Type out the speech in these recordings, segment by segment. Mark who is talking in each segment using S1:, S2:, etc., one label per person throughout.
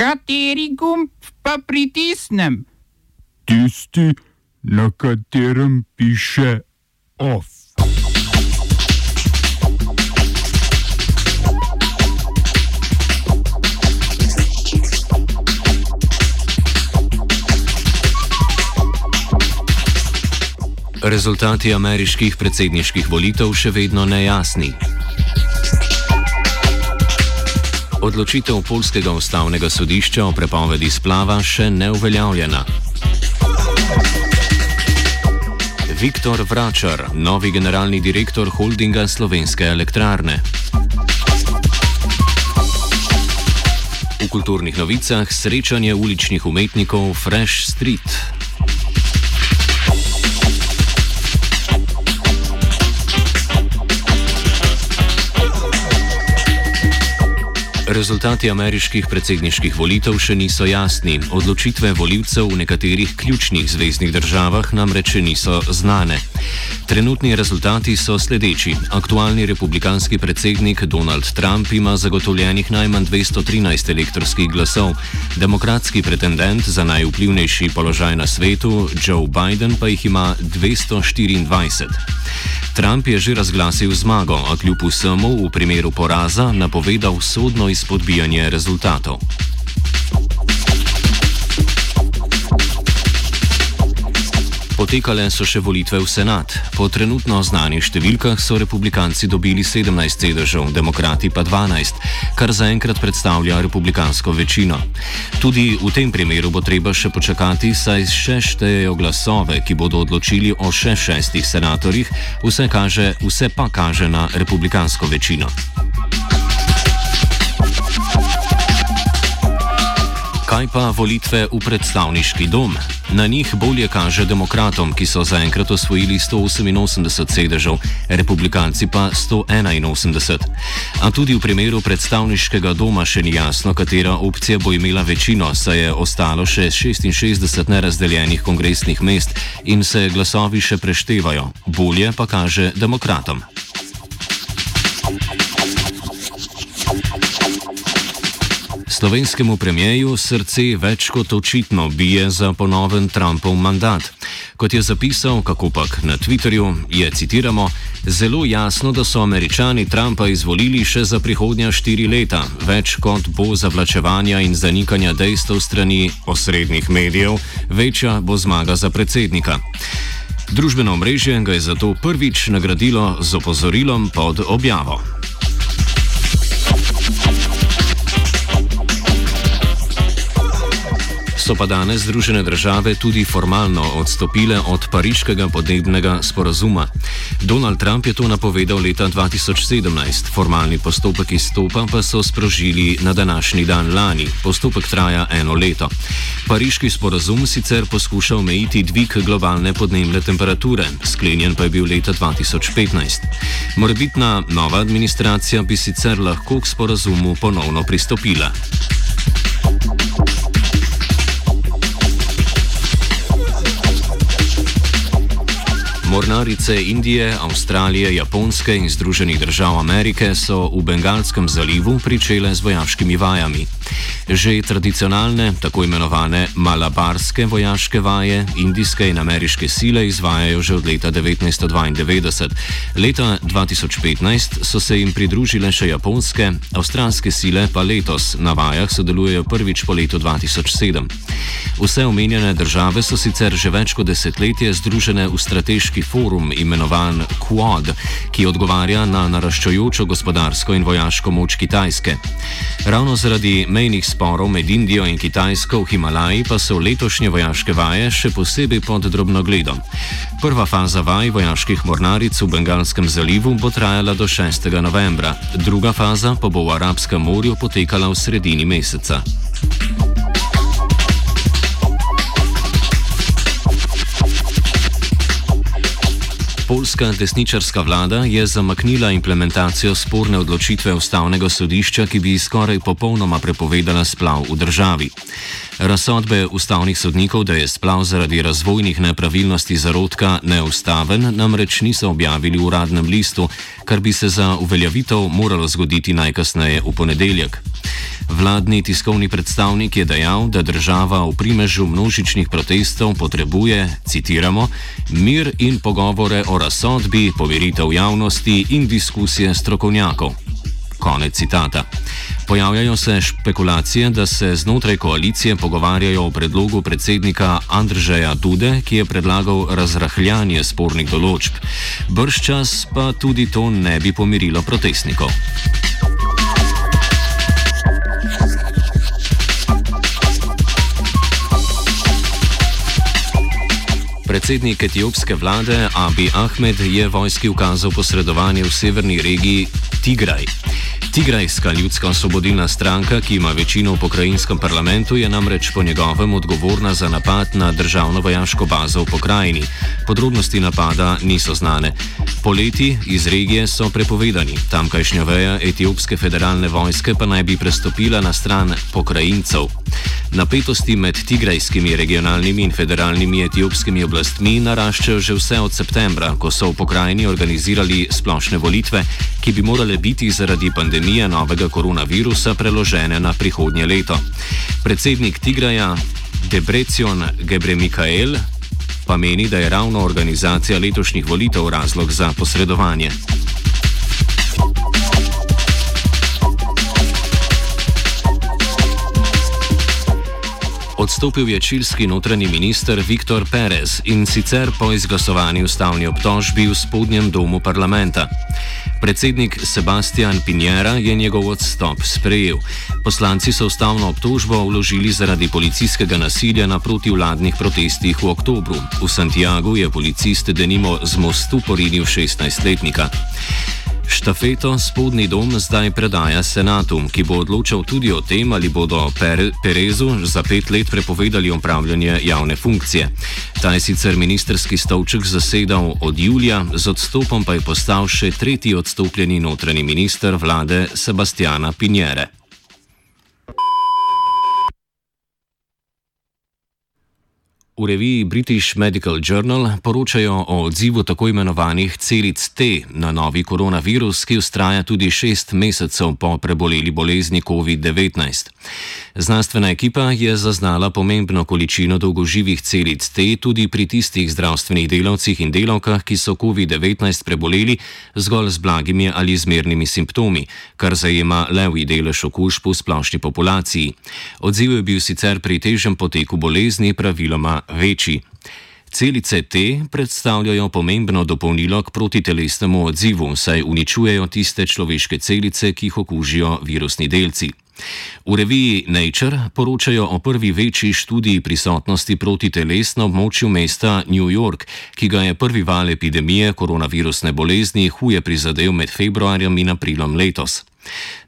S1: Kateri gumb pa pritisnem?
S2: Tisti, na katerem piše OF.
S3: Rezultati ameriških predsedniških volitev še vedno nejasni. Odločitev polskega ustavnega sodišča o prepovedi splava še neuveljavljena. Viktor Vračar, novi generalni direktor holdinga Slovenske elektrarne. V kulturnih novicah srečanje uličnih umetnikov Fresh Street. Rezultati ameriških predsedniških volitev še niso jasni. Odločitve voljivcev v nekaterih ključnih zvezdnih državah namreč niso znane. Trenutni rezultati so sledeči. Aktualni republikanski predsednik Donald Trump ima zagotovljenih najmanj 213 elektronskih glasov, demokratski pretendent za najvplivnejši položaj na svetu Joe Biden pa jih ima 224. Trump je že razglasil zmago, a kljub vsemu v primeru poraza napovedal sodno izpodbijanje rezultatov. Potekale so še volitve v senat. Po trenutno znanih številkah so republikanci dobili 17 sedežev, demokrati pa 12, kar zaenkrat predstavlja republikansko večino. Tudi v tem primeru bo treba še počakati, saj še štejejo glasove, ki bodo odločili o še šestih senatorjih, vse, kaže, vse pa kaže na republikansko večino. Kaj pa volitve v predstavniški dom? Na njih bolje kaže demokratom, ki so zaenkrat osvojili 188 sedežev, republikanci pa 181. A tudi v primeru predstavniškega doma še ni jasno, katera opcija bo imela večino, saj je ostalo še 66 nerazdeljenih kongresnih mest in se glasovi še preštevajo. Bolje pa kaže demokratom. Slovenskemu premijeju srce več kot očitno bije za ponoven Trumpov mandat. Kot je zapisal Kakopak na Twitterju, je citiramo: Zelo jasno, da so američani Trumpa izvolili še za prihodnja štiri leta, več kot bo zavlačevanja in zanikanja dejstev strani osrednjih medijev, večja bo zmaga za predsednika. Družbeno omrežje ga je zato prvič nagradilo z opozorilom pod objavo. So pa danes Združene države tudi formalno odstopile od pariškega podnebnega sporazuma. Donald Trump je to napovedal leta 2017, formalni postopek izstopa pa so sprožili na današnji dan lani. Postopek traja eno leto. Pariški sporazum sicer poskuša omejiti dvig globalne podnebne temperature, sklenjen pa je bil leta 2015. Morbitna nova administracija bi sicer lahko k sporazumu ponovno pristopila. Mornarice Indije, Avstralije, Japonske in Združenih držav Amerike so v Bengalskem zalivu pričele z vojaškimi vajami. Že tradicionalne, tako imenovane malabarske vojaške vaje, indijske in ameriške sile izvajajo že od leta 1992. Leta 2015 so se jim pridružile še japonske, avstralske sile pa letos na vajah sodelujejo prvič po letu 2007. Vse omenjene države so sicer že več kot desetletje združene v strateški forum imenovan Quad, ki odgovarja na naraščajočo gospodarsko in vojaško moč Kitajske. Ravno zaradi mejnih sporov med Indijo in Kitajsko v Himalaji pa so letošnje vojaške vaje še posebej pod drobnogledom. Prva faza vaj vojaških mornaric v Bengalskem zalivu bo trajala do 6. novembra, druga faza pa bo v Arabskem morju potekala v sredini meseca. Poljska desničarska vlada je zamaknila implementacijo sporne odločitve ustavnega sodišča, ki bi skoraj popolnoma prepovedala splav v državi. Razsodbe ustavnih sodnikov, da je splav zaradi razvojnih nepravilnosti zarodka neustaven, namreč niso objavili v uradnem listu, kar bi se za uveljavitev moralo zgoditi najkasneje v ponedeljek. Vladni tiskovni predstavnik je dejal, da država v primežu množičnih protestov potrebuje, citiramo, mir in pogovore o razsodbi, poveritev javnosti in diskusije strokovnjakov. Konec citata. Pojavljajo se špekulacije, da se znotraj koalicije pogovarjajo o predlogu predsednika Andržeja Dude, ki je predlagal razrahljanje spornih določb. Brž čas pa tudi to ne bi pomirilo protestnikov. Predsednik etiopske vlade Abi Ahmed je vojski ukazal posredovanje v severni regiji Tigraj. Tigrajska ljudska osvobodilna stranka, ki ima večino v pokrajinskem parlamentu, je namreč po njegovem odgovorna za napad na državno vojaško bazo v pokrajini. Podrobnosti napada niso znane. Poleti iz regije so prepovedani, tamkajšnja veja etiopske federalne vojske pa naj bi prestopila na stran pokrajincev. Napetosti med tigrajskimi regionalnimi in federalnimi etiopskimi oblastmi naraščajo že vse od septembra, ko so v pokrajini organizirali splošne volitve, ki bi morale biti zaradi pandemije novega koronavirusa preložene na prihodnje leto. Predsednik Tigraja Debrecion Gebremikael pa meni, da je ravno organizacija letošnjih volitev razlog za posredovanje. Odstopil je čilski notranji minister Viktor Perez in sicer po izglasovani ustavni obtožbi v spodnjem domu parlamenta. Predsednik Sebastian Pinjera je njegov odstop sprejel. Poslanci so ustavno obtožbo vložili zaradi policijskega nasilja na protivladnih protestih v oktobru. V Santiago je policist denimo z mostu porinil 16-letnika. Štafeto spodnji dom zdaj predaja senatu, ki bo odločal tudi o tem, ali bodo Perezu za pet let prepovedali upravljanje javne funkcije. Ta je sicer ministerski stolček zasedal od julija, z odstopom pa je postal še tretji odstopljeni notranji minister vlade Sebastiana Pinjere. V reviji British Medical Journal poročajo o odzivu tako imenovanih celic T na novi koronavirus, ki ustraja tudi šest mesecev po preboleli bolezni COVID-19. Znanstvena ekipa je zaznala pomembno količino dolgoživih celic T tudi pri tistih zdravstvenih delavcih in delavkah, ki so COVID-19 preboleli zgolj z blagimi ali zmernimi simptomi, kar zajema levi delež okužb v splošni populaciji. Odziv je bil sicer pri težjem poteku bolezni praviloma večji. Celice T predstavljajo pomembno dopolnilo k protitelesnemu odzivu, saj uničujejo tiste človeške celice, ki jih okužijo virusni delci. V reviji Nature poročajo o prvi večji študiji prisotnosti protiteles na območju mesta New York, ki ga je prvi val epidemije koronavirusne bolezni huje prizadel med februarjem in aprilom letos.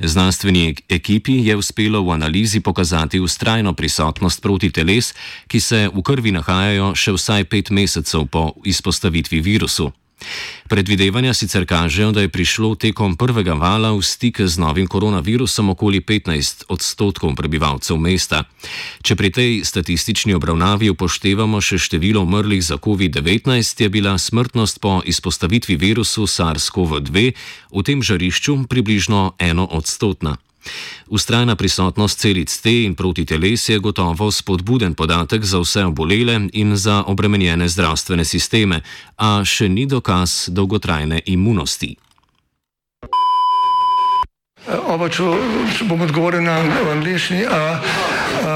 S3: Znanstveni ekipi je uspelo v analizi pokazati ustrajno prisotnost protiteles, ki se v krvi nahajajo še vsaj pet mesecev po izpostavitvi virusu. Predvidevanja sicer kažejo, da je prišlo tekom prvega vala v stik z novim koronavirusom okoli 15 odstotkov prebivalcev mesta. Če pri tej statistični obravnavi upoštevamo še število umrlih za COVID-19, je bila smrtnost po izpostavitvi virusu SARS-CoV-2 v tem žarišču približno eno odstotna. Ustrajna prisotnost celic T in protiteles je gotovo spodbuden podatek za vse obolele in za obremenjene zdravstvene sisteme, a še ni dokaz dolgotrajne imunosti.
S4: Oba, če bom odgovoril na angliški.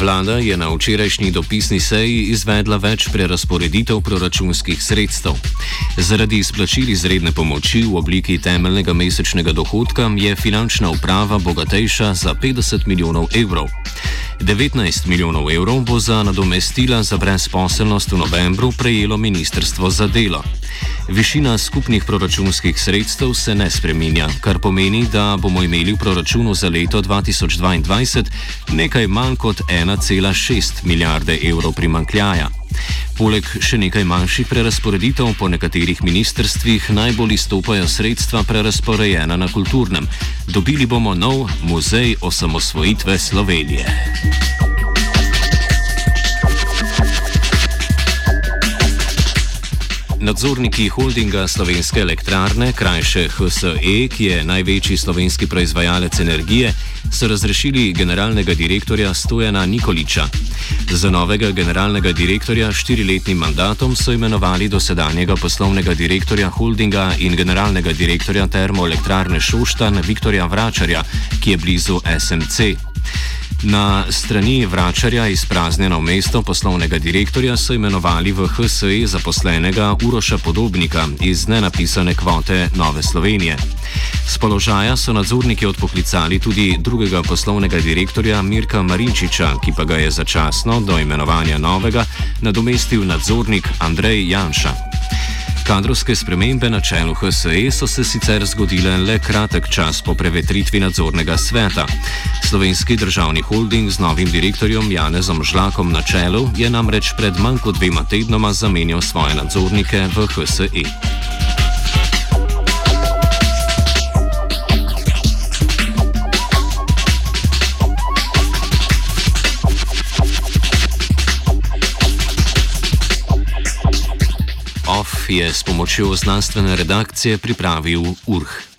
S3: Vlada je na včerajšnji dopisni seji izvedla več prerasporeditev proračunskih sredstev. Zaradi izplačil izredne pomoči v obliki temeljnega mesečnega dohodka je finančna uprava bogatejša za 50 milijonov evrov. 19 milijonov evrov bo za nadomestila za brezposelnost v novembru prejelo Ministrstvo za delo. Višina skupnih proračunskih sredstev se ne spreminja, kar pomeni, da bomo imeli v proračunu za leto 2022 nekaj manj kot 1,6 milijarde evrov primankljaja. Poleg še nekaj manjših prerasporeditev po nekaterih ministrstvih najbolj izstopajo sredstva prerasporejena na kulturnem. Dobili bomo nov muzej osamosvojitve Slovenije. Nadzorniki holdinga Slovenske elektrarne, krajše HSE, ki je največji slovenski proizvajalec energije, so razrešili generalnega direktorja Stojana Nikoliča. Za novega generalnega direktorja s štiriletnim mandatom so imenovali dosedanjega poslovnega direktorja holdinga in generalnega direktorja termoelektrarne Šoštan Viktorja Vračarja, ki je blizu SMC. Na strani vračarja izpraznjeno mesto poslovnega direktorja so imenovali v HSE zaposlenega Uroša Podobnika iz nenapisane kvote Nove Slovenije. Z položaja so nadzorniki odpoklicali tudi drugega poslovnega direktorja Mirka Marinčiča, ki pa ga je začasno do imenovanja novega nadomestil nadzornik Andrej Janša. Kadrovske spremembe na čelu HSE so se sicer zgodile le kratek čas po prevetritvi nadzornega sveta. Slovenski državni holding z novim direktorjem Janezom Žlakom na čelu je namreč pred manj kot dvema tednoma zamenjal svoje nadzornike v HSE. Je s pomočjo znanstvene redakcije pripravil URH.